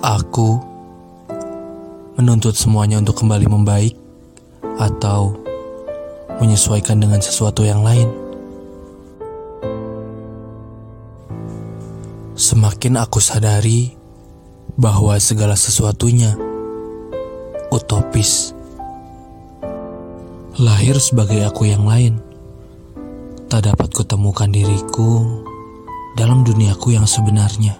Aku menuntut semuanya untuk kembali membaik atau menyesuaikan dengan sesuatu yang lain. Semakin aku sadari bahwa segala sesuatunya utopis. Lahir sebagai aku yang lain, tak dapat kutemukan diriku dalam duniaku yang sebenarnya.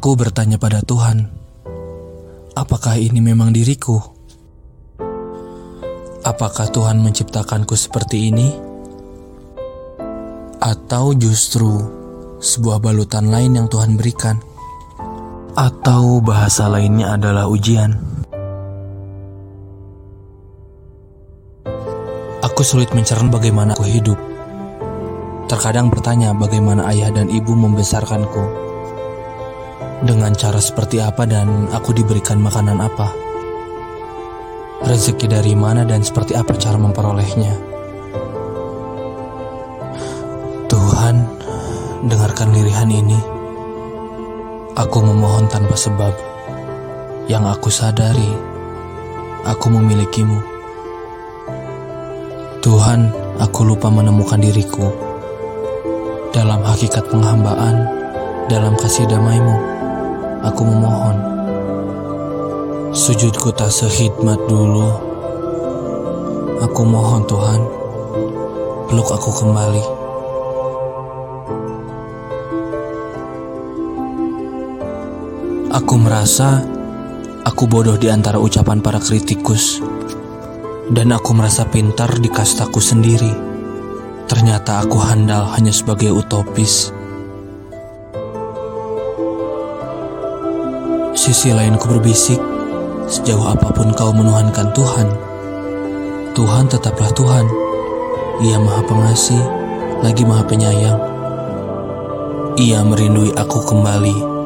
Aku bertanya pada Tuhan, apakah ini memang diriku? Apakah Tuhan menciptakanku seperti ini? Atau justru sebuah balutan lain yang Tuhan berikan? Atau bahasa lainnya adalah ujian? Aku sulit mencerna bagaimana aku hidup. Terkadang bertanya bagaimana ayah dan ibu membesarkanku dengan cara seperti apa dan aku diberikan makanan apa. Rezeki dari mana dan seperti apa cara memperolehnya. Tuhan, dengarkan lirihan ini. Aku memohon tanpa sebab. Yang aku sadari, aku memilikimu. Tuhan, aku lupa menemukan diriku dalam hakikat penghambaan, dalam kasih damaimu aku memohon. Sujudku tak sehidmat dulu. Aku mohon Tuhan, peluk aku kembali. Aku merasa aku bodoh di antara ucapan para kritikus. Dan aku merasa pintar di kastaku sendiri. Ternyata aku handal hanya sebagai utopis. Sisi lainku berbisik, sejauh apa pun kau menuhankan Tuhan, Tuhan tetaplah Tuhan. Ia maha pengasih, lagi maha penyayang. Ia merindui aku kembali